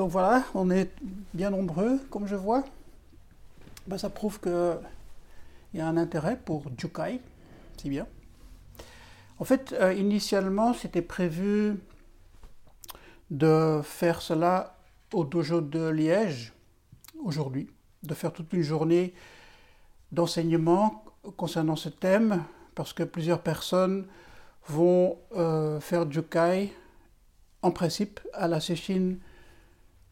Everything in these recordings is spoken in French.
Donc voilà, on est bien nombreux, comme je vois. Ben, ça prouve qu'il y a un intérêt pour Jukai, c'est bien. En fait, euh, initialement, c'était prévu de faire cela au dojo de Liège aujourd'hui, de faire toute une journée d'enseignement concernant ce thème, parce que plusieurs personnes vont euh, faire Jukai en principe à la séchine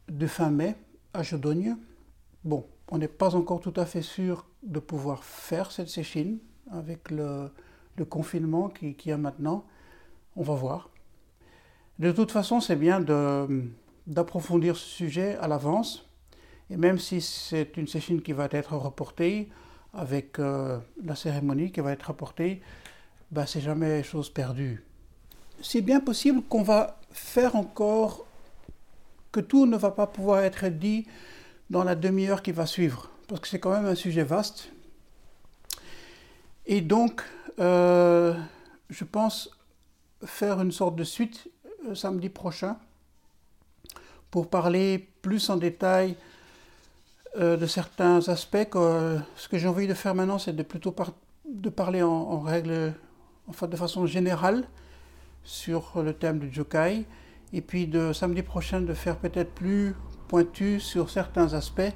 de fin mai à Jodogne. Bon, on n'est pas encore tout à fait sûr de pouvoir faire cette séchine avec le, confinement qu'il qui y a maintenant. On va voir. De toute façon, c'est bien d'approfondir ce sujet à l'avance. Et même si c'est une séchine qui va être reportée, avec euh, la cérémonie qui va être reportée, ben, c'est jamais chose perdue. C'est bien possible qu'on va faire encore que tout ne va pas pouvoir être dit dans la demi-heure qui va suivre, parce que c'est quand même un sujet vaste. Et donc, euh, je pense faire une sorte de suite euh, samedi prochain pour parler plus en détail euh, de certains aspects. ce que j'ai envie de faire maintenant, c'est de plutôt de parler en, règle, enfin de façon générale sur le thème du Jokai et puis de samedi prochain de faire peut-être plus pointu sur certains aspects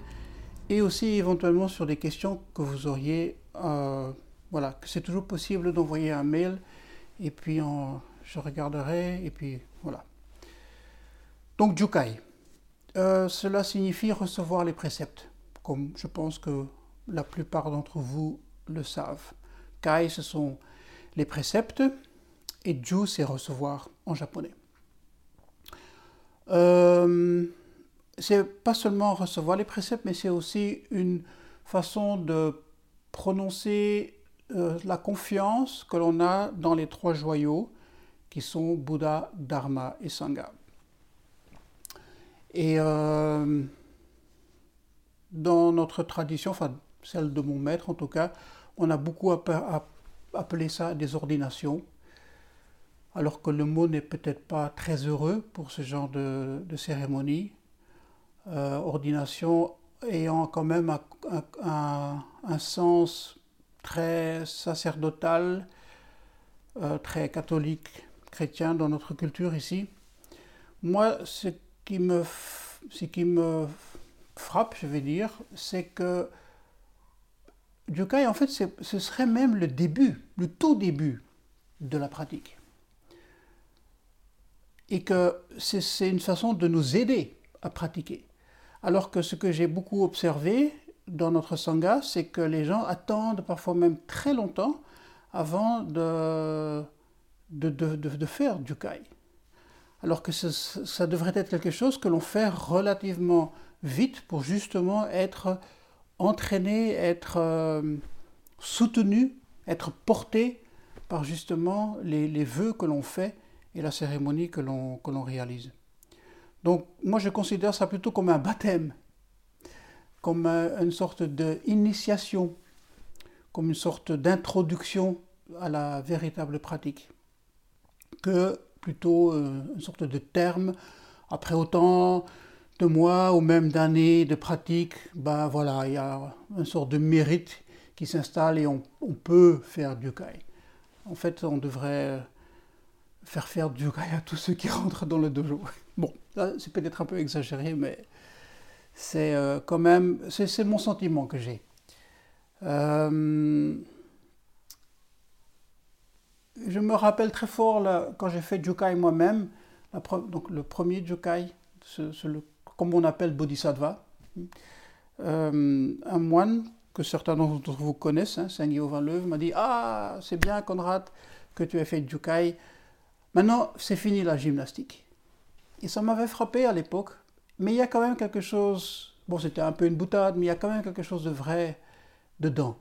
et aussi éventuellement sur des questions que vous auriez. Euh, voilà, que c'est toujours possible d'envoyer un mail et puis je regarderai et puis voilà. Donc Jukai, euh, cela signifie recevoir les préceptes, comme je pense que la plupart d'entre vous le savent. Kai, ce sont les préceptes et Ju, c'est recevoir en japonais. Euh, c'est pas seulement recevoir les préceptes, mais c'est aussi une façon de prononcer euh, la confiance que l'on a dans les trois joyaux qui sont Bouddha, Dharma et Sangha. Et euh, dans notre tradition, enfin celle de mon maître en tout cas, on a beaucoup appelé ça des ordinations alors que le mot n'est peut-être pas très heureux pour ce genre de, cérémonie. Euh, ordination ayant quand même un, sens très sacerdotal, euh, très catholique, chrétien dans notre culture ici. Moi, ce qui me, ce qui me frappe, je vais dire, c'est que Jukai, en fait, ce serait même le début, le tout début de la pratique et que c'est une façon de nous aider à pratiquer. Alors que ce que j'ai beaucoup observé dans notre sangha, c'est que les gens attendent parfois même très longtemps avant de, de, de, faire du kai. Alors que ça devrait être quelque chose que l'on fait relativement vite pour justement être entraîné, être euh, soutenu, être porté par justement les, les vœux que l'on fait et la cérémonie que l'on, réalise. Donc moi je considère ça plutôt comme un baptême, comme une sorte d'initiation, comme une sorte d'introduction à la véritable pratique, que plutôt euh, une sorte de terme, après autant de mois ou même d'années de pratique, ben voilà, il y a une sorte de mérite qui s'installe et on, on peut faire du kai. En fait, on devrait faire faire du yoga à tous ceux qui rentrent dans le dojo. Bon, c'est peut-être un peu exagéré, mais c'est euh, quand même, c'est mon sentiment que j'ai. Euh, je me rappelle très fort quand j'ai fait Jukai moi-même, donc le premier Jukai, comme on appelle Bodhisattva, euh, un moine que certains d'entre vous connaissent, hein, Saint Guillaume m'a dit Ah, c'est bien Conrad que tu aies fait Jukai Maintenant, c'est fini la gymnastique. Et ça m'avait frappé à l'époque, mais il y a quand même quelque chose, bon c'était un peu une boutade, mais il y a quand même quelque chose de vrai dedans.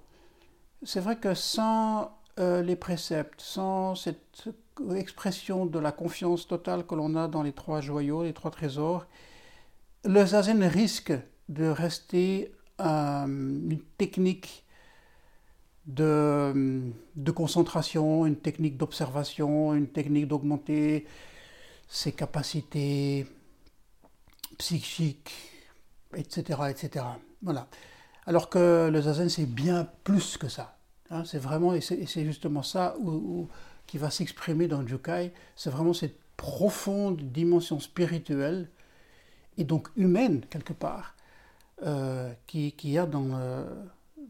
C'est vrai que sans euh, les préceptes, sans cette expression de la confiance totale que l'on a dans les trois joyaux, les trois trésors, le zazen risque de rester euh, une technique de, concentration, une technique d'observation, une technique d'augmenter ses capacités psychique, etc., etc. Voilà. Alors que le zazen, c'est bien plus que ça. Hein. c'est vraiment, et c'est justement ça qui va s'exprimer dans Jukai, c'est vraiment cette profonde dimension spirituelle et donc humaine quelque part euh, qui, qui y a dans, euh,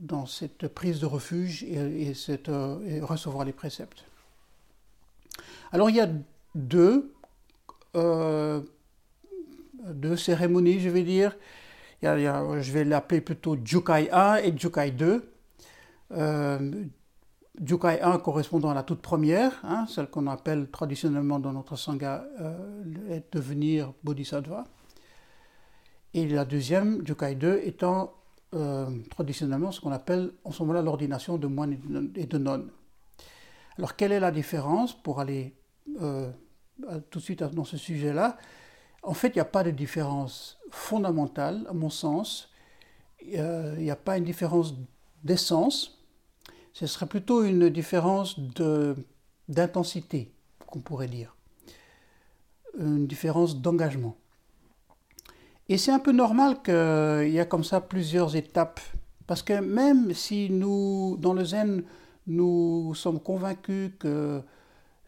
dans cette prise de refuge et, cette, euh, recevoir les préceptes. Alors il y a deux, deux cérémonies, je vais dire. je vais l'appeler plutôt Jukai 1 et Jukai 2. Jukai 1 correspondant à la toute première, hein, celle qu'on appelle traditionnellement dans notre sangha euh, devenir bodhisattva. Et la deuxième, Jukai 2, étant euh, traditionnellement ce qu'on appelle en ce moment-là l'ordination de moines et de nonnes. Alors quelle est la différence pour aller euh, tout de suite dans ce sujet-là? En fait, il n'y a pas de différence fondamentale, à mon sens. Il n'y a pas une différence d'essence ce serait plutôt une différence d'intensité, qu'on pourrait dire, une différence d'engagement. Et c'est un peu normal qu'il y a comme ça plusieurs étapes, parce que même si nous, dans le zen, nous sommes convaincus que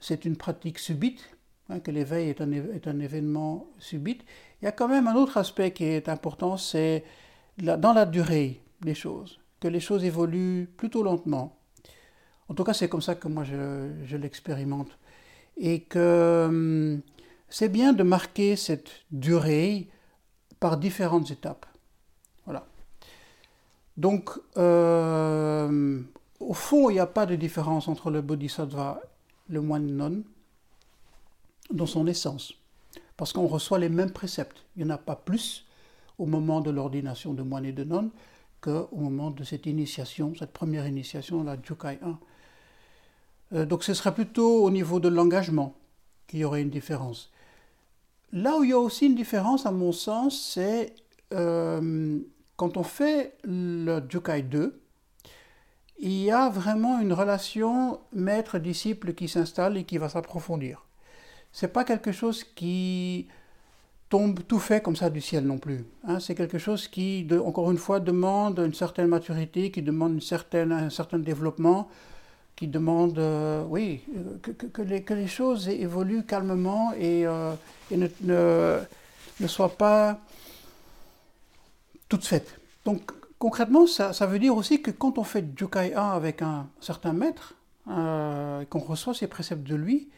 c'est une pratique subite, hein, que l'éveil est un, événement subite, il y a quand même un autre aspect qui est important, c'est dans la durée des choses que les choses évoluent plutôt lentement. En tout cas, c'est comme ça que moi je, l'expérimente. Et que hum, c'est bien de marquer cette durée par différentes étapes. Voilà. Donc, euh, au fond, il n'y a pas de différence entre le bodhisattva, le moine non, dans son essence. Parce qu'on reçoit les mêmes préceptes. Il n'y en a pas plus au moment de l'ordination de moine et de non qu'au moment de cette initiation, cette première initiation, la Jukai 1. Euh, donc ce serait plutôt au niveau de l'engagement qu'il y aurait une différence. Là où il y a aussi une différence, à mon sens, c'est euh, quand on fait le Jukai 2, il y a vraiment une relation maître-disciple qui s'installe et qui va s'approfondir. C'est pas quelque chose qui tombe tout fait comme ça du ciel non plus. Hein. C'est quelque chose qui, encore une fois, demande une certaine maturité, qui demande une certaine, un certain développement, qui demande, euh, oui, que, que, les, que, les, choses évoluent calmement et, euh, et ne, ne, ne, soient pas toutes faites. Donc concrètement, ça, ça, veut dire aussi que quand on fait Jukai 1 avec un certain maître, euh, qu'on reçoit ses préceptes de lui,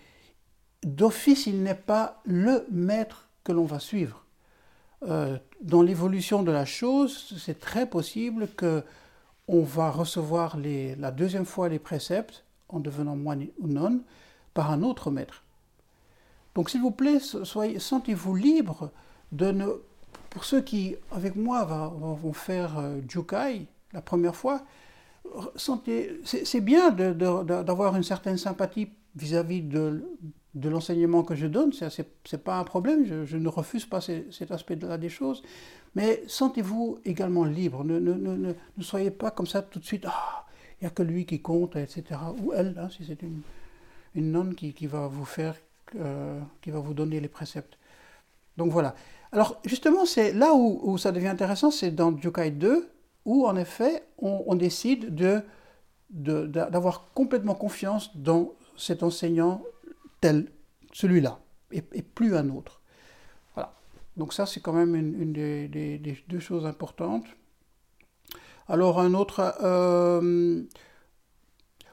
d'office, il n'est pas le maître que l'on va suivre. Euh, dans l'évolution de la chose, c'est très possible que on va recevoir la deuxième fois les préceptes en devenant moine ou non par un autre maître. Donc s'il vous plaît, soyez, sentez-vous libre de ne... Pour ceux qui, avec moi, vont faire euh, Jukai la première fois, c'est bien d'avoir une certaine sympathie vis-à-vis de, de l'enseignement que je donne, ce n'est pas un problème, je, ne refuse pas cet aspect-là des choses, mais sentez-vous également libre, ne, soyez pas comme ça tout de suite, ah, il n'y a que lui qui compte, etc. Ou elle, hein, si c'est une, une nonne qui, va vous faire, euh, qui va vous donner les préceptes. Donc voilà. Alors justement, c'est là où, ça devient intéressant, c'est dans Jukai 2, où en effet, on, décide de d'avoir complètement confiance dans cet enseignant tel celui-là, et, plus un autre. Donc ça, c'est quand même une, des, deux choses importantes. Alors un autre... Euh,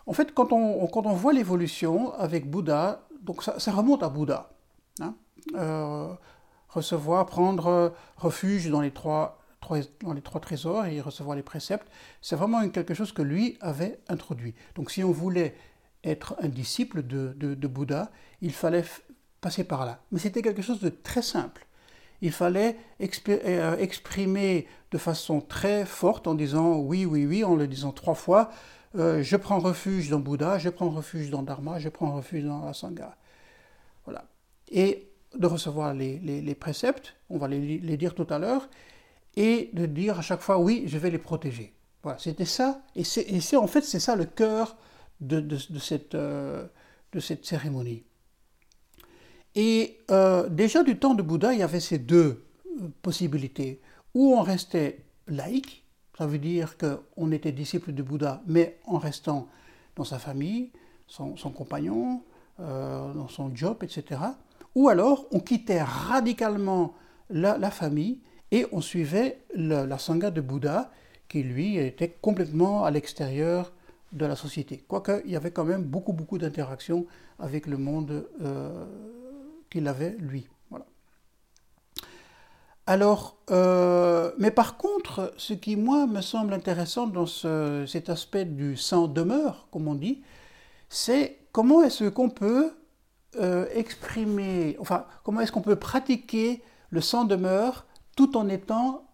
en fait, quand on, quand on voit l'évolution avec Bouddha, donc ça, remonte à Bouddha. Hein. Euh, recevoir, prendre refuge dans les trois, dans les trois trésors et recevoir les préceptes, c'est vraiment quelque chose que lui avait introduit. Donc si on voulait être un disciple de, de, Bouddha, il fallait passer par là. Mais c'était quelque chose de très simple. Il fallait euh, exprimer de façon très forte en disant oui, oui, oui, en le disant trois fois, euh, je prends refuge dans Bouddha, je prends refuge dans Dharma, je prends refuge dans la Sangha. Voilà. Et de recevoir les, les, préceptes, on va les, dire tout à l'heure, et de dire à chaque fois oui, je vais les protéger. Voilà, c'était ça. Et c'est en fait, c'est ça le cœur de, euh, de cette cérémonie. Et euh, déjà du temps de Bouddha, il y avait ces deux possibilités. Ou on restait laïque, ça veut dire qu'on était disciple de Bouddha, mais en restant dans sa famille, son, compagnon, euh, dans son job, etc. Ou alors on quittait radicalement la, famille et on suivait la sangha de Bouddha, qui lui était complètement à l'extérieur de la société. Quoique il y avait quand même beaucoup, beaucoup d'interactions avec le monde euh, qu'il avait lui. Voilà. Alors, euh, mais par contre, ce qui moi me semble intéressant dans cet aspect du sans demeure, comme on dit, c'est comment est-ce qu'on peut euh, exprimer, enfin, comment est-ce qu'on peut pratiquer le sans demeure tout en étant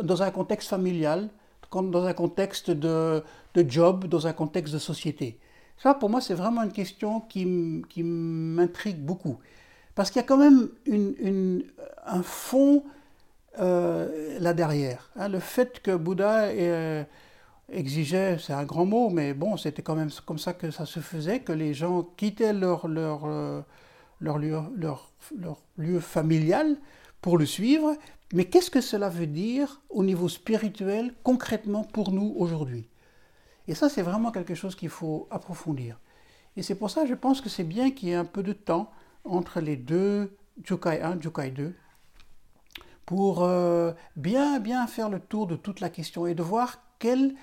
dans un contexte familial, dans un contexte de, job, dans un contexte de société. Ça, pour moi, c'est vraiment une question qui, m'intrigue beaucoup. Parce qu'il y a quand même un fond euh, là derrière. Hein. le fait que Bouddha euh, exigeait, c'est un grand mot, mais bon, c'était quand même comme ça que ça se faisait, que les gens quittaient leur, leur, euh, lieu, leur, leur lieu familial pour le suivre. Mais qu'est-ce que cela veut dire au niveau spirituel concrètement pour nous aujourd'hui? Et ça, c'est vraiment quelque chose qu'il faut approfondir. Et c'est pour ça, je pense que c'est bien qu'il y ait un peu de temps entre les deux Jukai 1, Jukai 2, pour euh, bien, bien faire le tour de toute la question et de voir quel,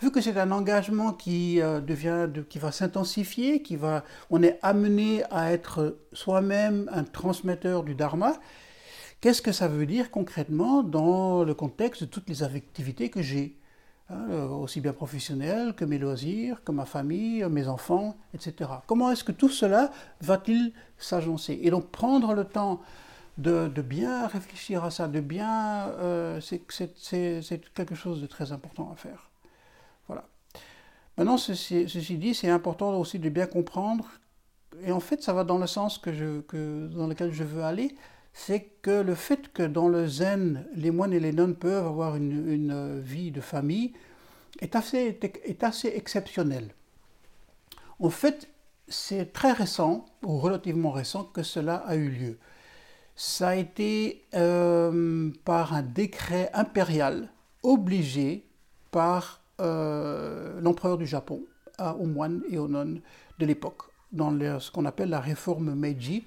vu que c'est un engagement qui euh, devient, qui va s'intensifier, qui va, on est amené à être soi-même un transmetteur du Dharma. Qu'est-ce que ça veut dire concrètement dans le contexte de toutes les activités que j'ai, aussi bien professionnelles que mes loisirs, que ma famille, mes enfants, etc. Comment est-ce que tout cela va-t-il s'agencer? Et donc prendre le temps de, bien réfléchir à ça, de bien, euh, c'est quelque chose de très important à faire. Voilà. Maintenant, ceci, dit, c'est important aussi de bien comprendre, et en fait, ça va dans le sens que, dans lequel je veux aller, c'est que le fait que dans le zen, les moines et les nonnes peuvent avoir une, une vie de famille est assez, est assez exceptionnel. En fait, c'est très récent, ou relativement récent, que cela a eu lieu ça a été euh, par un décret impérial obligé par euh, l'empereur du Japon aux moines et aux nonnes de l'époque, dans ce qu'on appelle la réforme Meiji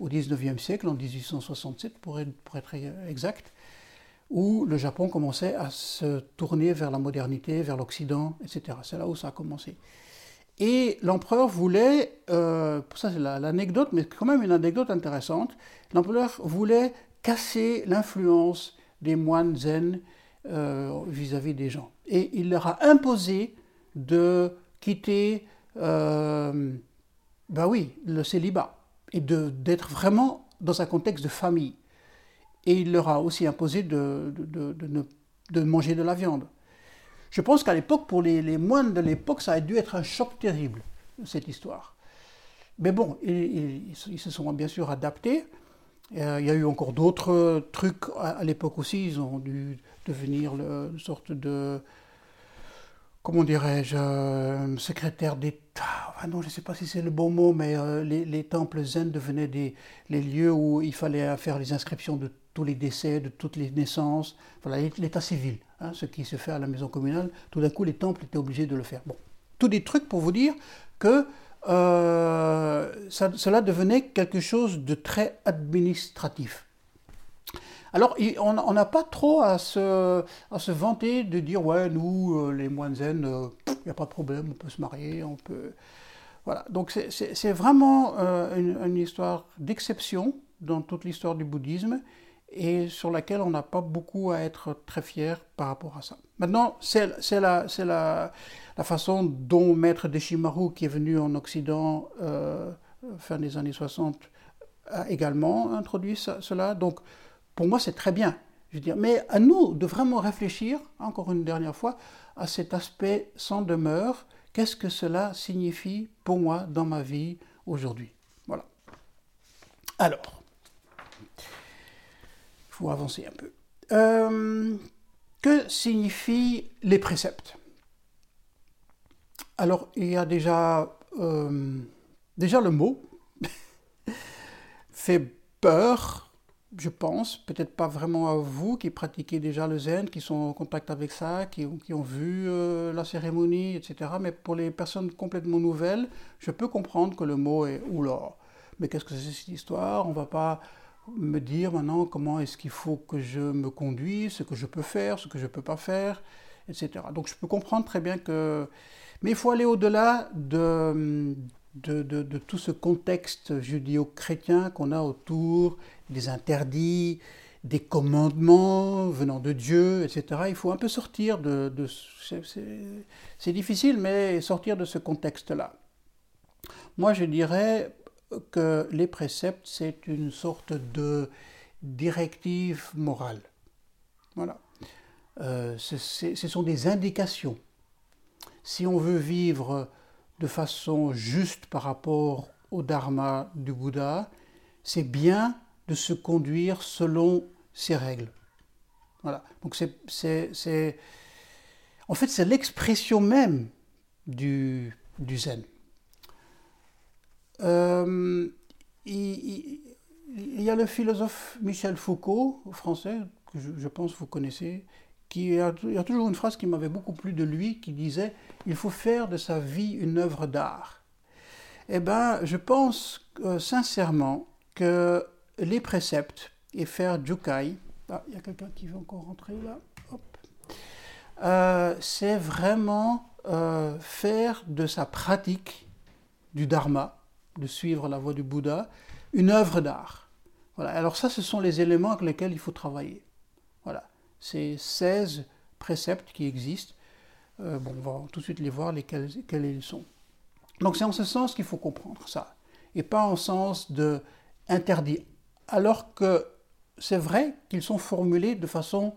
au XIXe siècle, en 1867 pour être, exact, où le Japon commençait à se tourner vers la modernité, vers l'Occident, etc. C'est là où ça a commencé. Et l'empereur voulait, euh, ça c'est l'anecdote, mais quand même une anecdote intéressante, l'empereur voulait casser l'influence des moines zen euh, vis-à-vis des gens. Et il leur a imposé de quitter, ben oui, le célibat, et d'être vraiment dans un contexte de famille. Et il leur a aussi imposé de, de, de, manger de la viande. Je pense qu'à l'époque, pour les, moines de l'époque, ça a dû être un choc terrible, cette histoire. Mais bon, ils, se sont bien sûr adaptés. Euh, il y a eu encore d'autres trucs à, l'époque aussi. Ils ont dû devenir une sorte de, comment dirais-je, euh, secrétaire d'État. non, je ne sais pas si c'est le bon mot, mais euh, les, temples zen devenaient des, les lieux où il fallait faire les inscriptions de tous les décès, de toutes les naissances. Voilà, l'état civil. Hein, ce qui se fait à la maison communale, tout d'un coup les temples étaient obligés de le faire. Bon, tous des trucs pour vous dire que euh, cela devenait quelque chose de très administratif. Alors, on n'a pas trop à se, vanter de dire, ouais, nous, euh, les moines zen, il euh, n'y a pas de problème, on peut se marier, on peut... Voilà, donc c'est vraiment une, une, histoire d'exception dans toute l'histoire du bouddhisme, et sur laquelle on n'a pas beaucoup à être très fier par rapport à ça. Maintenant, c'est la, façon dont Maître Deshimaru, qui est venu en Occident euh, fin des années 60, a également introduit cela. Donc, pour moi, c'est très bien. Je veux dire. Mais à nous de vraiment réfléchir, encore une dernière fois, à cet aspect sans demeure. Qu'est-ce que cela signifie pour moi dans ma vie aujourd'hui? Voilà. Alors, il faut avancer un peu. Euh, que signifient les préceptes? Alors, il y a déjà, euh, déjà le mot fait peur, je pense, peut-être pas vraiment à vous qui pratiquez déjà le zen, qui sont en contact avec ça, qui, ont vu euh, la cérémonie, etc. Mais pour les personnes complètement nouvelles, je peux comprendre que le mot est oula. Mais qu'est-ce que c'est cette histoire? On va pas me dire maintenant comment est-ce qu'il faut que je me conduise, ce que je peux faire, ce que je peux pas faire, etc. Donc je peux comprendre très bien que... Mais il faut aller au-delà de, de, tout ce contexte judéo-chrétien qu'on a autour des interdits, des commandements venant de Dieu, etc. Il faut un peu sortir de... c'est difficile, mais sortir de ce contexte-là. Moi, je dirais que les préceptes, c'est une sorte de directive morale. Voilà. Euh, ce sont des indications. Si on veut vivre de façon juste par rapport au dharma du Bouddha, c'est bien de se conduire selon ces règles. Voilà. Donc c'est, en fait, c'est l'expression même du, du zen. Euh, il, y a le philosophe Michel Foucault, français, que je, pense vous connaissez, qui a, il y a toujours une phrase qui m'avait beaucoup plu de lui, qui disait Il faut faire de sa vie une œuvre d'art. Eh bien, je pense euh, sincèrement que les préceptes et faire jukai, ah, il y a quelqu'un qui veut encore rentrer là, euh, c'est vraiment faire de sa pratique du dharma, de suivre la voie du Bouddha, une œuvre d'art. Voilà. Alors ça, ce sont les éléments avec lesquels il faut travailler. Voilà. Ces 16 préceptes qui existent, euh, bon, on va tout de suite les voir, lesquels, quels ils sont. Donc c'est en ce sens qu'il faut comprendre ça, et pas en sens de interdit, alors que c'est vrai qu'ils sont formulés de façon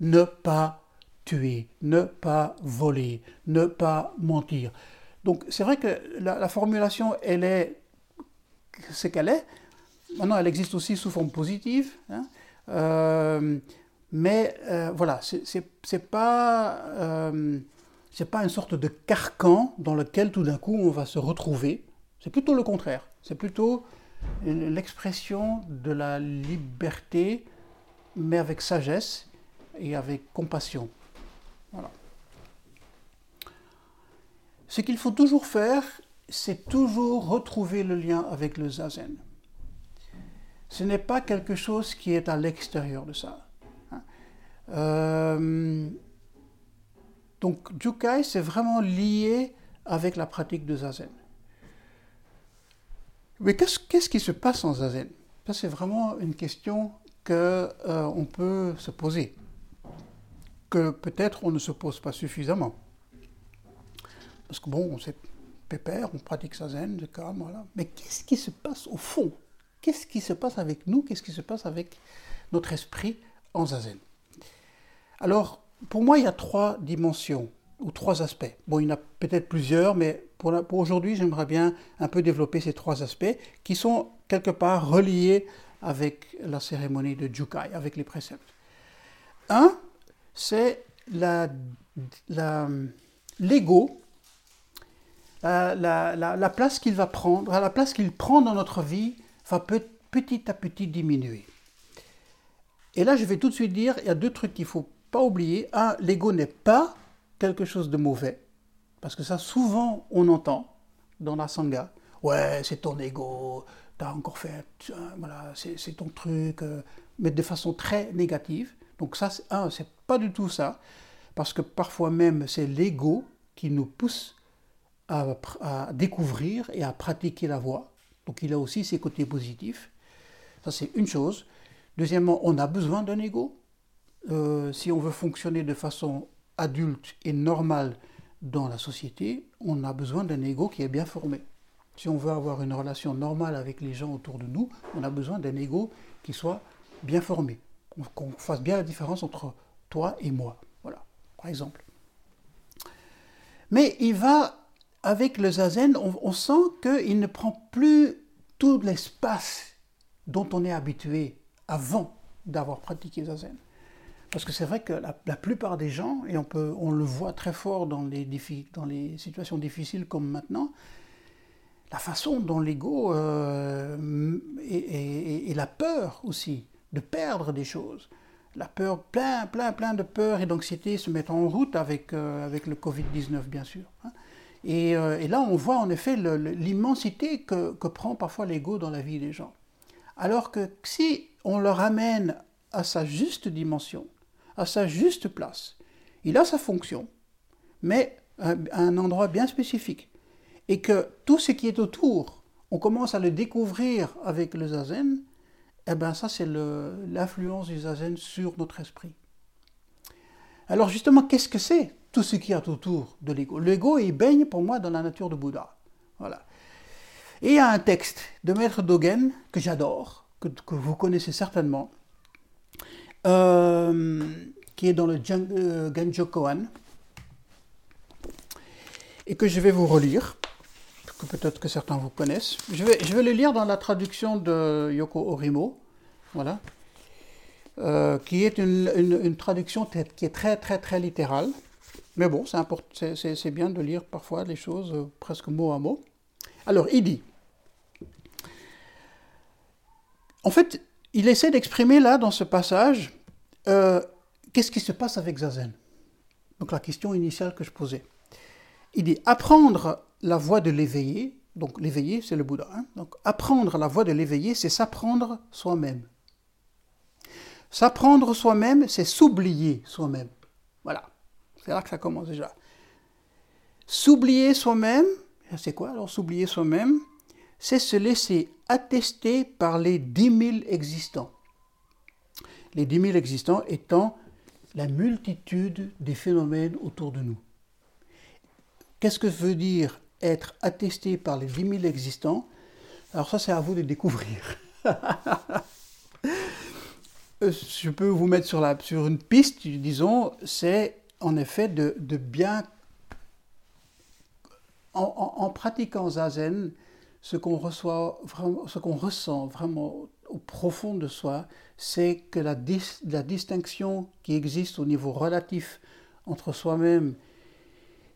ne pas tuer, ne pas voler, ne pas mentir. Donc c'est vrai que la, formulation, elle est ce qu'elle est. Maintenant, elle existe aussi sous forme positive. Hein. Euh, mais euh, voilà, c'est pas, euh, pas une sorte de carcan dans lequel tout d'un coup on va se retrouver. C'est plutôt le contraire. C'est plutôt l'expression de la liberté, mais avec sagesse et avec compassion. Voilà. Ce qu'il faut toujours faire, c'est toujours retrouver le lien avec le zazen. Ce n'est pas quelque chose qui est à l'extérieur de ça. Hein. Euh, donc, Jukai, c'est vraiment lié avec la pratique de zazen. Mais qu'est-ce qui se passe en zazen? Ça, c'est vraiment une question qu'on euh, peut se poser, que peut-être on ne se pose pas suffisamment. Parce que bon, c'est pépère, on pratique sa zen, de calme, voilà. Mais qu'est-ce qui se passe au fond? Qu'est-ce qui se passe avec nous? Qu'est-ce qui se passe avec notre esprit en zazen? Alors, pour moi, il y a trois dimensions ou trois aspects. Bon, il y en a peut-être plusieurs, mais pour, aujourd'hui, j'aimerais bien un peu développer ces trois aspects qui sont quelque part reliés avec la cérémonie de Jukai, avec les préceptes. Un, c'est l'ego la, place qu'il va prendre, la place qu'il prend dans notre vie va petit à petit diminuer. Et là, je vais tout de suite dire, il y a deux trucs qu'il ne faut pas oublier. Un, l'ego n'est pas quelque chose de mauvais, parce que ça, souvent, on entend dans la sangha. Ouais, c'est ton ego, t'as encore fait, voilà, c'est ton truc, euh, mais de façon très négative. Donc ça, un, c'est pas du tout ça, parce que parfois même, c'est l'ego qui nous pousse à, découvrir et à pratiquer la voix. Donc il a aussi ses côtés positifs. Ça c'est une chose. Deuxièmement, on a besoin d'un ego. Euh, si on veut fonctionner de façon adulte et normale dans la société, on a besoin d'un ego qui est bien formé. Si on veut avoir une relation normale avec les gens autour de nous, on a besoin d'un ego qui soit bien formé, qu'on fasse bien la différence entre toi et moi. Voilà, par exemple. Mais il va avec le zazen, on, sent qu'il ne prend plus tout l'espace dont on est habitué avant d'avoir pratiqué zazen. Parce que c'est vrai que la, plupart des gens, et on, le voit très fort dans les, situations difficiles comme maintenant, la façon dont l'ego euh, et, la peur aussi de perdre des choses. La peur, plein, plein, plein de peur et d'anxiété se mettent en route avec, euh, avec le Covid-19, bien sûr. Hein. Et, euh, et, là, on voit en effet l'immensité que, que, prend parfois l'ego dans la vie des gens. Alors que si on le ramène à sa juste dimension, à sa juste place, il a sa fonction, mais à un endroit bien spécifique. Et que tout ce qui est autour, on commence à le découvrir avec le zazen, eh bien ça c'est l'influence du zazen sur notre esprit. Alors justement, qu'est-ce que c'est tout ce qui est autour de l'ego? L'ego, il baigne pour moi dans la nature de Bouddha. Voilà. Et il y a un texte de Maître Dogen que j'adore, que, vous connaissez certainement, euh, qui est dans le euh, Genjo Koan, et que je vais vous relire que peut-être que certains vous connaissent. Je vais, je vais le lire dans la traduction de Yoko Orimo, voilà, euh, qui est une, une, traduction qui est très très très littérale. Mais bon, c'est bien de lire parfois les choses presque mot à mot. Alors, il dit, en fait, il essaie d'exprimer là, dans ce passage, euh, qu'est-ce qui se passe avec Zazen? Donc la question initiale que je posais. Il dit, apprendre la voie de l'éveillé, donc l'éveillé, c'est le Bouddha. Hein. donc apprendre la voie de l'éveillé, c'est s'apprendre soi-même. S'apprendre soi-même, c'est s'oublier soi-même. Voilà. C'est là que ça commence déjà. S'oublier soi-même, c'est quoi alors s'oublier soi-même? C'est se laisser attester par les dix mille existants. Les dix mille existants étant la multitude des phénomènes autour de nous. Qu'est-ce que veut dire être attesté par les 10 000 existants, alors ça c'est à vous de découvrir. Euh, je peux vous mettre sur, la, sur une piste, disons, c'est en effet de, de bien, en, pratiquant Zazen, ce qu'on ressent vraiment au profond de soi, c'est que la, distinction qui existe au niveau relatif entre soi-même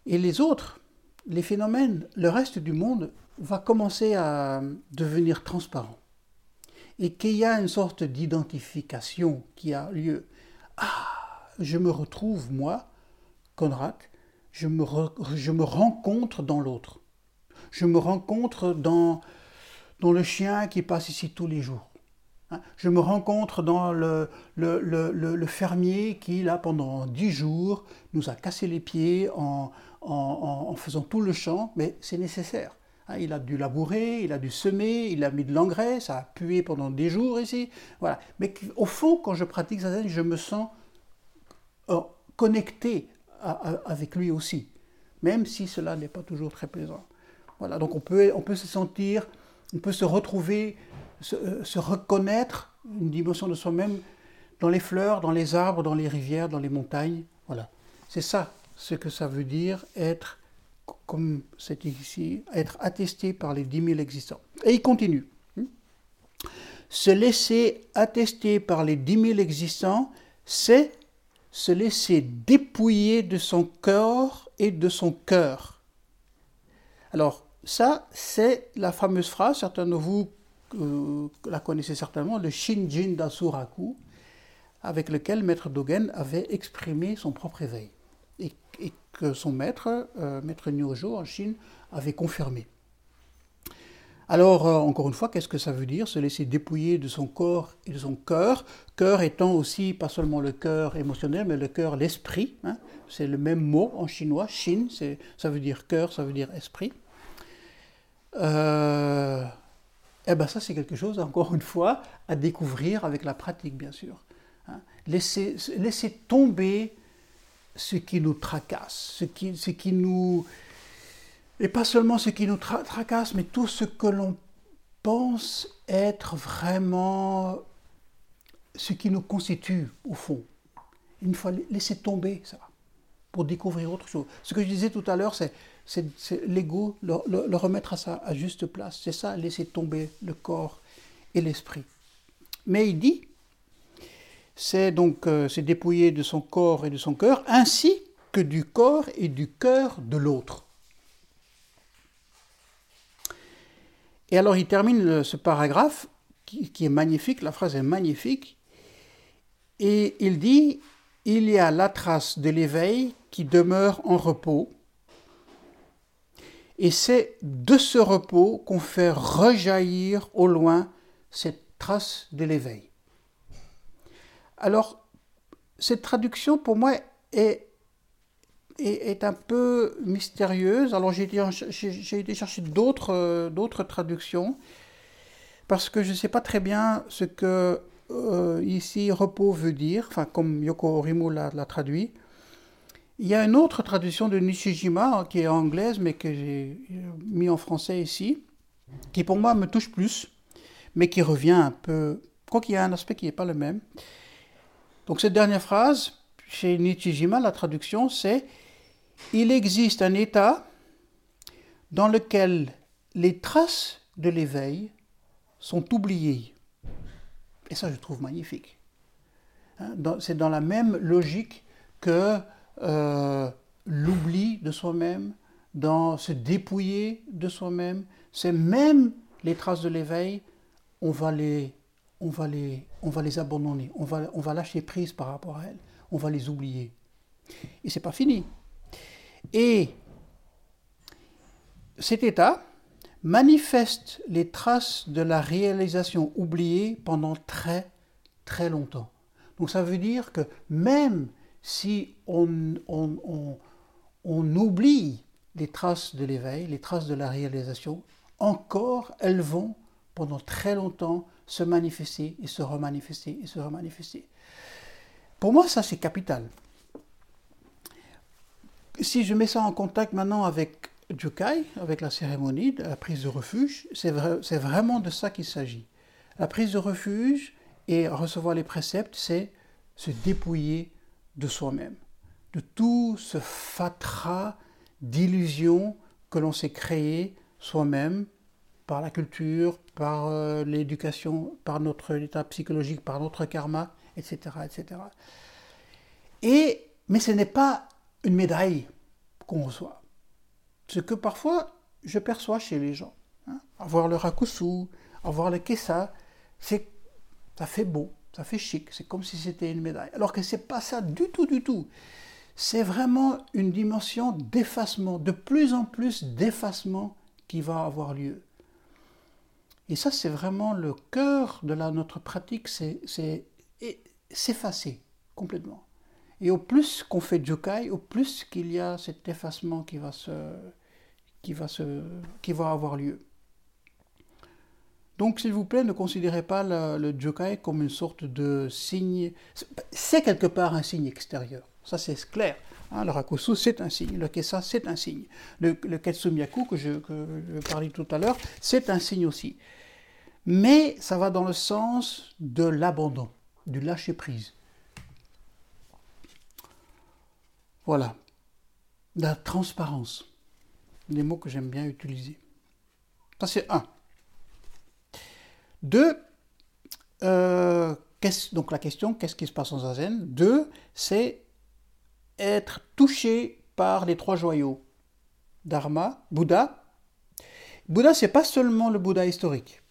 et les autres, les phénomènes, le reste du monde va commencer à devenir transparent. Et qu'il y a une sorte d'identification qui a lieu. Ah, je me retrouve, moi, Conrad, je me rencontre dans l'autre. Je me rencontre dans, le chien qui passe ici tous les jours. Hein? Je me rencontre dans le, fermier qui, là, pendant dix jours, nous a cassé les pieds en, en, faisant tout le champ, mais c'est nécessaire. Hein, il a dû labourer, il a dû semer, il a mis de l'engrais, ça a pué pendant des jours ici. Voilà. Mais au fond, quand je pratique Zazen, je me sens euh, connecté avec lui aussi, même si cela n'est pas toujours très plaisant. Donc on peut, se sentir, on peut se retrouver, se, euh, se reconnaître une dimension de soi-même dans les fleurs, dans les arbres, dans les rivières, dans les montagnes. Voilà. C'est ça ce que ça veut dire être, comme c'est ici, être attesté par les dix mille existants. Et il continue. Se laisser attester par les dix mille existants, c'est se laisser dépouiller de son corps et de son cœur. Alors, ça, c'est la fameuse phrase, certains de vous euh, la connaissez certainement, le Shinjin Dasuraku, avec lequel Maître Dogen avait exprimé son propre éveil et que son maître, euh, maître Nyojo en Chine, avait confirmé. Alors, euh, encore une fois, qu'est-ce que ça veut dire Se laisser dépouiller de son corps et de son cœur? Cœur étant aussi pas seulement le cœur émotionnel, mais le cœur, l'esprit. Hein. C'est le même mot en chinois. Shin, ça veut dire cœur, ça veut dire esprit. Euh, eh bien, ça, c'est quelque chose, encore une fois, à découvrir avec la pratique, bien sûr. Hein. Laisser tomber ce qui nous tracasse, ce qui, ce qui nous... Et pas seulement ce qui nous tracasse, mais tout ce que l'on pense être vraiment ce qui nous constitue au fond. Une fois laisser tomber ça, pour découvrir autre chose. Ce que je disais tout à l'heure, c'est, l'ego, le, remettre à sa juste place. C'est ça, laisser tomber le corps et l'esprit. Mais il dit, c'est donc euh, se dépouiller de son corps et de son cœur, ainsi que du corps et du cœur de l'autre. Et alors il termine ce paragraphe qui, est magnifique, la phrase est magnifique. Et il dit, il y a la trace de l'éveil qui demeure en repos. Et c'est de ce repos qu'on fait rejaillir au loin cette trace de l'éveil. Alors, cette traduction, pour moi, est, est, un peu mystérieuse. Alors, j'ai été, chercher d'autres, d'autres traductions, parce que je ne sais pas très bien ce que euh, ici repos veut dire, enfin, comme Yoko Orimo l'a, traduit. Il y a une autre traduction de Nishijima hein, qui est anglaise, mais que j'ai mis en français ici, qui pour moi me touche plus, mais qui revient un peu. Quoi qu'il y a un aspect qui n'est pas le même. Donc cette dernière phrase, chez Nishijima, la traduction, c'est Il existe un état dans lequel les traces de l'éveil sont oubliées. Et ça, je trouve magnifique. Hein, c'est dans la même logique que euh, l'oubli de soi-même, dans se dépouiller de soi-même. C'est même les traces de l'éveil, on va les on va les, on va les abandonner, on va, on va lâcher prise par rapport à elles, on va les oublier. Et c'est pas fini. Et cet état manifeste les traces de la réalisation oubliée pendant très très longtemps. Donc ça veut dire que même si on, oublie les traces de l'éveil, les traces de la réalisation, encore elles vont pendant très longtemps se manifester et se remanifester et se remanifester. Pour moi, ça c'est capital. Si je mets ça en contact maintenant avec Jukai, avec la cérémonie de la prise de refuge, c'est vraiment de ça qu'il s'agit. La prise de refuge et recevoir les préceptes, c'est se dépouiller de soi-même, de tout ce fatras d'illusions que l'on s'est créé soi-même par la culture, par euh, l'éducation, par notre état psychologique, par notre karma, etc. etc. Et, mais ce n'est pas une médaille qu'on reçoit. Ce que parfois je perçois chez les gens. Hein. Avoir le rakusu, avoir le kessa, c'est, ça fait beau, ça fait chic, c'est comme si c'était une médaille. Alors que ce n'est pas ça du tout, du tout. C'est vraiment une dimension d'effacement, de plus en plus d'effacement qui va avoir lieu. Et ça, c'est vraiment le cœur de notre pratique, c'est s'effacer complètement. Et au plus qu'on fait Jukai, au plus qu'il y a cet effacement qui va, se, qui, va se, qui va avoir lieu. Donc, s'il vous plaît, ne considérez pas le, le Jukai comme une sorte de signe. C'est quelque part un signe extérieur. Ça, c'est clair. Hein, le rakusu, c'est un signe. Le kesa, c'est un signe. Le, le ketsumiyaku, que je, que je parlais tout à l'heure, c'est un signe aussi. Mais ça va dans le sens de l'abandon, du lâcher-prise. Voilà. La transparence. Des mots que j'aime bien utiliser. Ça, c'est un. Deux, euh, donc la question, qu'est-ce qui se passe en zazen? Deux, c'est être touché par les trois joyaux. Dharma, Bouddha. Bouddha, c'est pas seulement le Bouddha historique.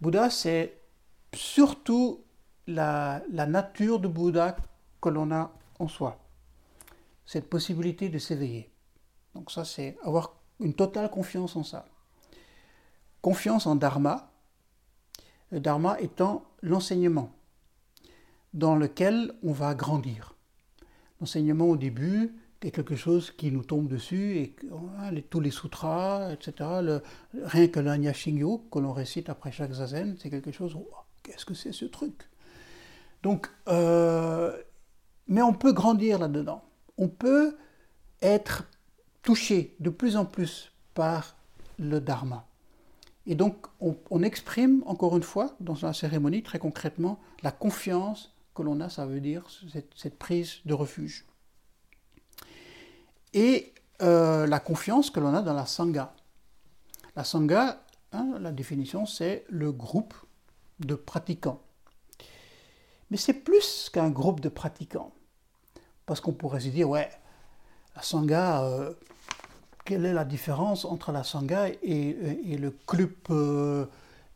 Bouddha, c'est surtout la, nature de Bouddha que l'on a en soi. Cette possibilité de s'éveiller. Donc ça, c'est avoir une totale confiance en ça. Confiance en Dharma. Le Dharma étant l'enseignement dans lequel on va grandir. L'enseignement au début est quelque chose qui nous tombe dessus, et hein, tous les sutras, etc., rien que l'Anya Shingyo, que l'on récite après chaque zazen, c'est quelque chose, oh, qu'est-ce que c'est ce truc? Donc, euh, mais on peut grandir là-dedans. On peut être touché de plus en plus par le dharma. Et donc, on, exprime, encore une fois, dans la cérémonie, très concrètement, la confiance que l'on a, ça veut dire cette, prise de refuge. Et euh, la confiance que l'on a dans la Sangha. La Sangha, hein, la définition, c'est le groupe de pratiquants. Mais c'est plus qu'un groupe de pratiquants. Parce qu'on pourrait se dire, ouais, la Sangha, euh, quelle est la différence entre la Sangha et, le club euh,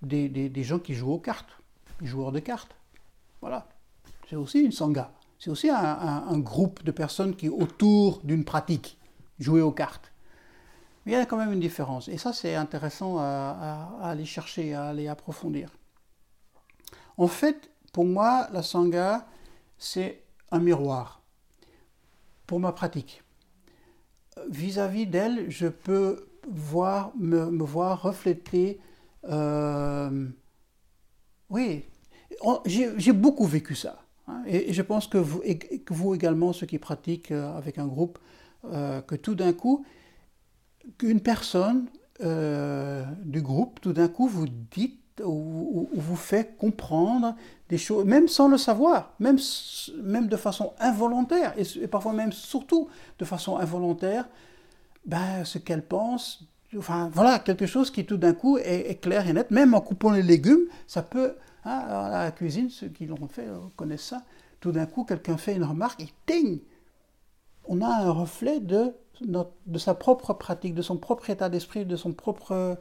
des, gens qui jouent aux cartes, les joueurs de cartes Voilà. c'est aussi une sangha. C'est aussi un, groupe de personnes qui autour d'une pratique, jouer aux cartes. Mais il y a quand même une différence. Et ça, c'est intéressant à, aller chercher, à aller approfondir. En fait, pour moi, la sangha, c'est un miroir pour ma pratique. Vis-à-vis d'elle, je peux voir, me, voir refléter. Euh, oui, j'ai beaucoup vécu ça. Hein, et, je pense que vous, également, ceux qui pratiquent euh, avec un groupe, euh, que tout d'un coup, qu'une personne du groupe, tout d'un coup, vous dites ou, vous fait comprendre des choses, même sans le savoir, même, même de façon involontaire, et, parfois même surtout de façon involontaire, ben, ce qu'elle pense, enfin voilà, quelque chose qui tout d'un coup est, clair et net, même en coupant les légumes, ça peut, hein, à la cuisine, ceux qui l'ont fait euh, connaissent ça, tout d'un coup quelqu'un fait une remarque et ting, on a un reflet de, de sa propre pratique, de son propre état d'esprit, de son propre...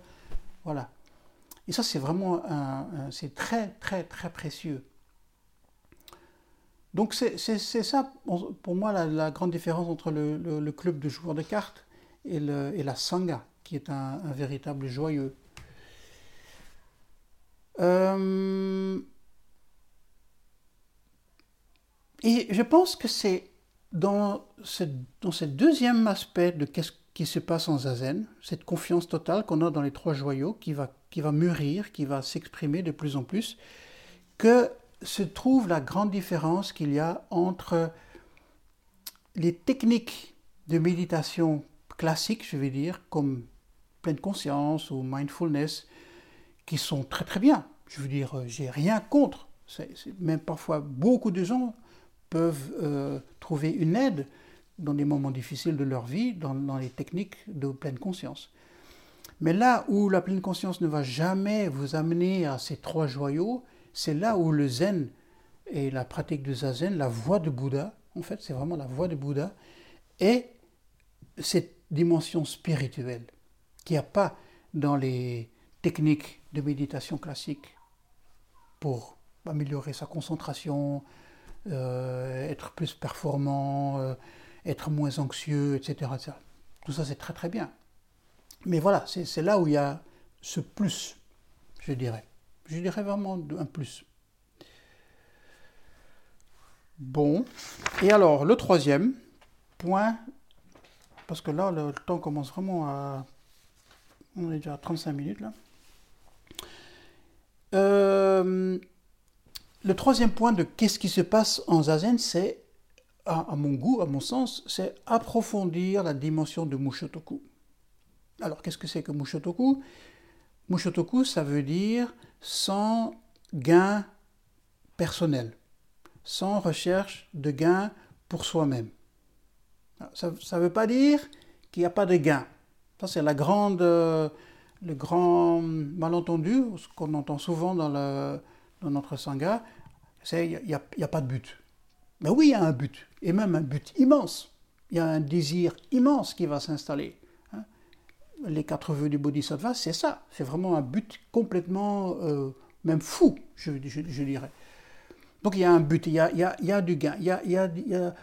Voilà. Et ça, c'est vraiment c'est très, très, très précieux. Donc c'est ça, pour moi, la, grande différence entre le, club de joueurs de cartes et, la sangha, qui est un, véritable joyeux. Euh, et je pense que c'est dans ce, dans ce deuxième aspect de qu'est-ce qui se passe en zazen, cette confiance totale qu'on a dans les trois joyaux qui va, qui va mûrir, qui va s'exprimer de plus en plus, que se trouve la grande différence qu'il y a entre les techniques de méditation classiques, je vais dire, comme pleine conscience ou mindfulness, qui sont très très bien. Je veux dire, euh, j'ai rien contre. même parfois, beaucoup de gens peuvent euh, trouver une aide dans des moments difficiles de leur vie, dans, les techniques de pleine conscience. Mais là où la pleine conscience ne va jamais vous amener à ces trois joyaux, c'est là où le zen et la pratique du zazen, la voie de Bouddha, en fait c'est vraiment la voie de Bouddha, est cette dimension spirituelle qu'il n'y a pas dans les techniques de méditation classiques pour améliorer sa concentration, euh, être plus performant, euh, être moins anxieux, etc. Tout ça, c'est très très bien. Mais voilà, c'est là où il y a ce plus, je dirais. Je dirais vraiment un plus. Bon, et alors le troisième point, parce que là le temps commence vraiment à... On est déjà à 35 minutes là. Euh, le troisième point de qu'est-ce qui se passe en Zazen, c'est à, mon goût, à mon sens, c'est approfondir la dimension de Mushotoku. Alors, qu'est-ce que c'est que Mushotoku? Mushotoku, ça veut dire sans gain personnel, sans recherche de gain pour soi-même. Ça ne veut pas dire qu'il n'y a pas de gain. Ça, c'est la grande, le grand malentendu, ce qu'on entend souvent dans notre sangha, c'est qu'il n'y a, a, pas de but. Mais oui, il y a un but, et même un but immense. Il y a un désir immense qui va s'installer. Les quatre vœux du Bodhisattva, c'est ça. C'est vraiment un but complètement, euh, même fou, je, dirais. Donc il y a un but, il y a, du gain,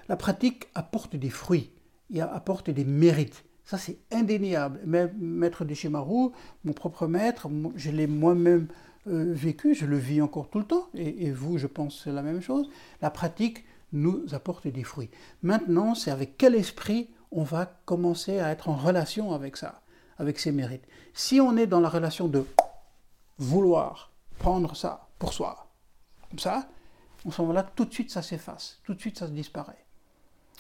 la pratique apporte des fruits, il apporte des mérites. Ça, c'est indéniable. Maître de Shimaru, mon propre maître, je l'ai moi-même euh, vécu, je le vis encore tout le temps, et, et vous, je pense, c'est la même chose. La pratique nous apporte des fruits. Maintenant, c'est avec quel esprit on va commencer à être en relation avec ça, avec ses mérites. Si on est dans la relation de vouloir prendre ça pour soi, comme ça, en ce moment-là, tout de suite ça s'efface, tout de suite ça disparaît.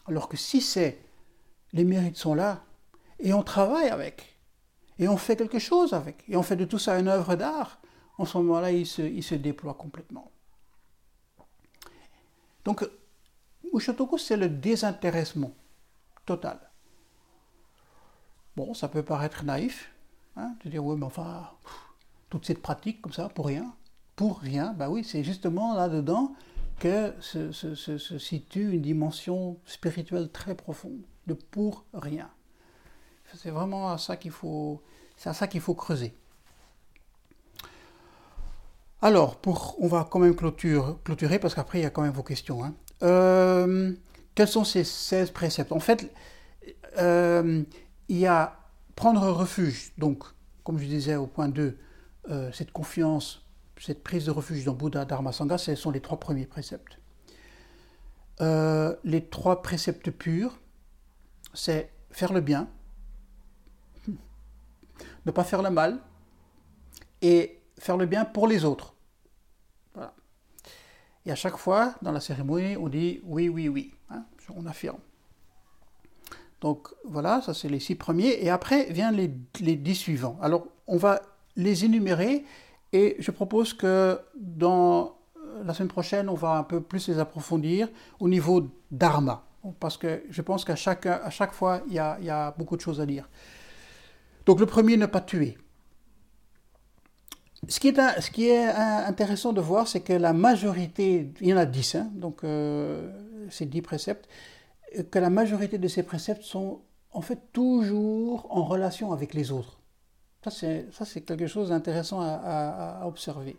Alors que si c'est les mérites sont là, et on travaille avec, et on fait quelque chose avec, et on fait de tout ça une œuvre d'art, en ce moment-là, il se, il se déploie complètement. Donc, Mushotoku, c'est le désintéressement total. Bon, ça peut paraître naïf, hein, de dire, oui, mais enfin, toute cette pratique comme ça, pour rien. Pour rien, ben oui, c'est justement là-dedans que se, situe une dimension spirituelle très profonde, de pour rien. C'est vraiment à ça qu'il faut, c'est à ça qu'il faut creuser. Alors, pour, on va quand même clôturer parce qu'après, il y a quand même vos questions. Hein. Euh, quels sont ces 16 préceptes? En fait, euh, il y a prendre refuge, donc, comme je disais au point 2, euh, cette confiance, cette prise de refuge dans Bouddha, Dharma, Sangha, ce sont les trois premiers préceptes. les trois préceptes purs, c'est faire le bien, ne pas faire le mal, et faire le bien pour les autres. Et à chaque fois, dans la cérémonie, on dit oui, oui, oui. Hein, on affirme. Donc voilà, ça c'est les six premiers. Et après viennent les, les, dix suivants. Alors on va les énumérer et je propose que dans euh, la semaine prochaine, on va un peu plus les approfondir au niveau dharma. Parce que je pense qu'à chaque, à chaque fois, il y, a, il y a beaucoup de choses à dire. Donc le premier, ne pas tuer. Ce qui, est, ce qui est intéressant de voir, c'est que la majorité, il y en a dix, hein, donc euh, ces dix préceptes, que la majorité de ces préceptes sont en fait toujours en relation avec les autres. Ça, c'est quelque chose d'intéressant à, observer.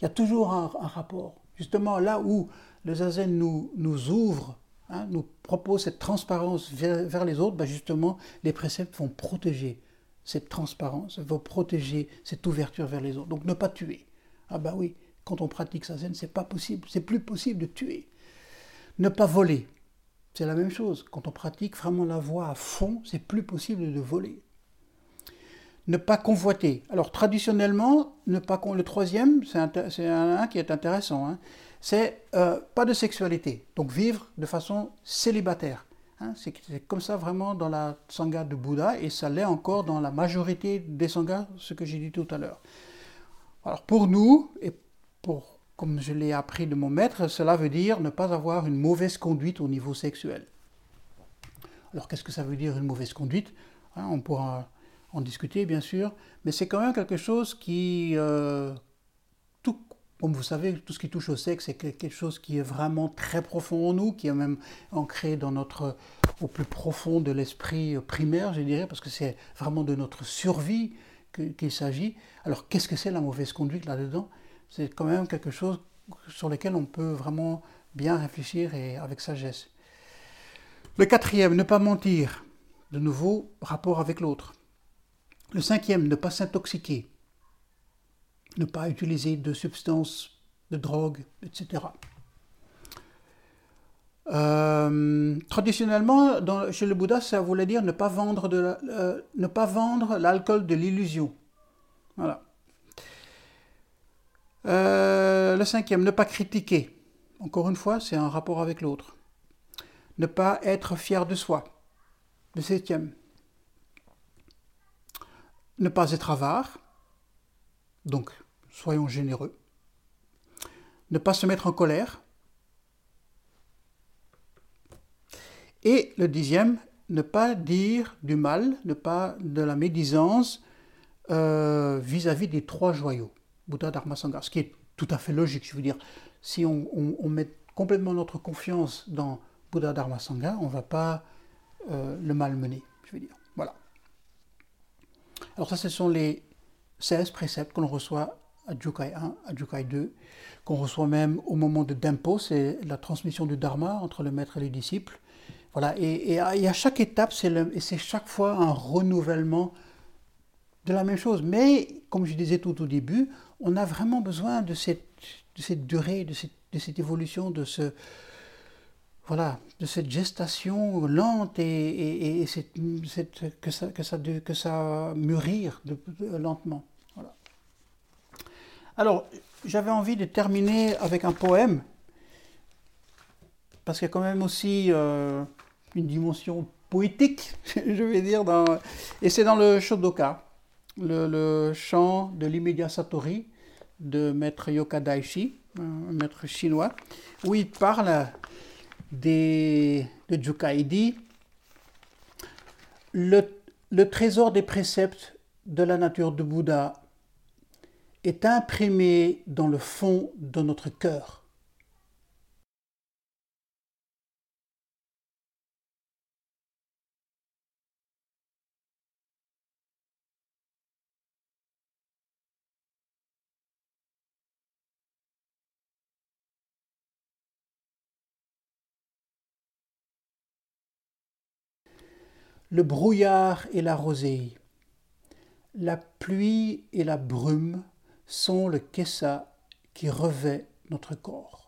Il y a toujours un, rapport. Justement, là où le zazen nous, ouvre, hein, nous propose cette transparence vers, les autres, ben justement, les préceptes vont protéger cette transparence, vont protéger cette ouverture vers les autres. Donc ne pas tuer. Ah ben oui, quand on pratique sa zen, c'est pas possible, c'est plus possible de tuer. Ne pas voler. C'est la même chose. Quand on pratique vraiment la voie à fond, c'est plus possible de voler. Ne pas convoiter. Alors traditionnellement, ne pas le troisième, c'est un, qui est intéressant. Hein. c'est euh, pas de sexualité. Donc vivre de façon célibataire. Hein. c'est comme ça vraiment dans la sangha de Bouddha et ça l'est encore dans la majorité des sanghas, ce que j'ai dit tout à l'heure. Alors pour nous et pour comme je l'ai appris de mon maître, cela veut dire ne pas avoir une mauvaise conduite au niveau sexuel. Alors qu'est-ce que ça veut dire une mauvaise conduite? Hein, On pourra en discuter bien sûr, mais c'est quand même quelque chose qui, euh, comme vous savez, tout ce qui touche au sexe, c'est quelque chose qui est vraiment très profond en nous, qui est même ancré dans notre, au plus profond de l'esprit primaire, je dirais, parce que c'est vraiment de notre survie qu'il s'agit. Alors qu'est-ce que c'est la mauvaise conduite là-dedans? C'est quand même quelque chose sur lequel on peut vraiment bien réfléchir et avec sagesse. Le quatrième, ne pas mentir. De nouveau, rapport avec l'autre. Le cinquième, ne pas s'intoxiquer. Ne pas utiliser de substances, de drogue, etc. Euh, traditionnellement, chez le Bouddha, ça voulait dire ne pas vendre, de euh, ne pas vendre l'alcool de l'illusion. Voilà. Euh, le cinquième, ne pas critiquer. Encore une fois, c'est un rapport avec l'autre. Ne pas être fier de soi. Le septième, ne pas être avare. Donc, soyons généreux. Ne pas se mettre en colère. Et le dixième, ne pas dire du mal, ne pas de la médisance euh, vis-à-vis des trois joyaux. Bouddha Dharma Sangha, ce qui est tout à fait logique. Je veux dire, si on, met complètement notre confiance dans Bouddha Dharma Sangha, on ne va pas euh, le malmener, je veux dire. Voilà. Alors ça, ce sont les 16 préceptes qu'on reçoit à Jukai 1, à Jukai 2, qu'on reçoit même au moment de Dempo, c'est la transmission du Dharma entre le maître et les disciples. Voilà, et, à, chaque étape, c'est chaque fois un renouvellement de la même chose. Mais, comme je disais tout au début, on a vraiment besoin de cette, durée, de cette, évolution, de ce voilà, de cette gestation lente et, et, cette, que, ça, que, ça, lentement. Voilà. Alors, j'avais envie de terminer avec un poème, parce qu'il y a quand même aussi euh, une dimension poétique, je vais dire, et c'est dans le Shodoka le, chant de l'immédiat Satori de maître Yoka Daishi, un maître chinois, où il parle des, de Jukai. le, le trésor des préceptes de la nature de Bouddha est imprimé dans le fond de notre cœur. Le brouillard et la rosée. La pluie et la brume sont le kessa qui revêt notre corps.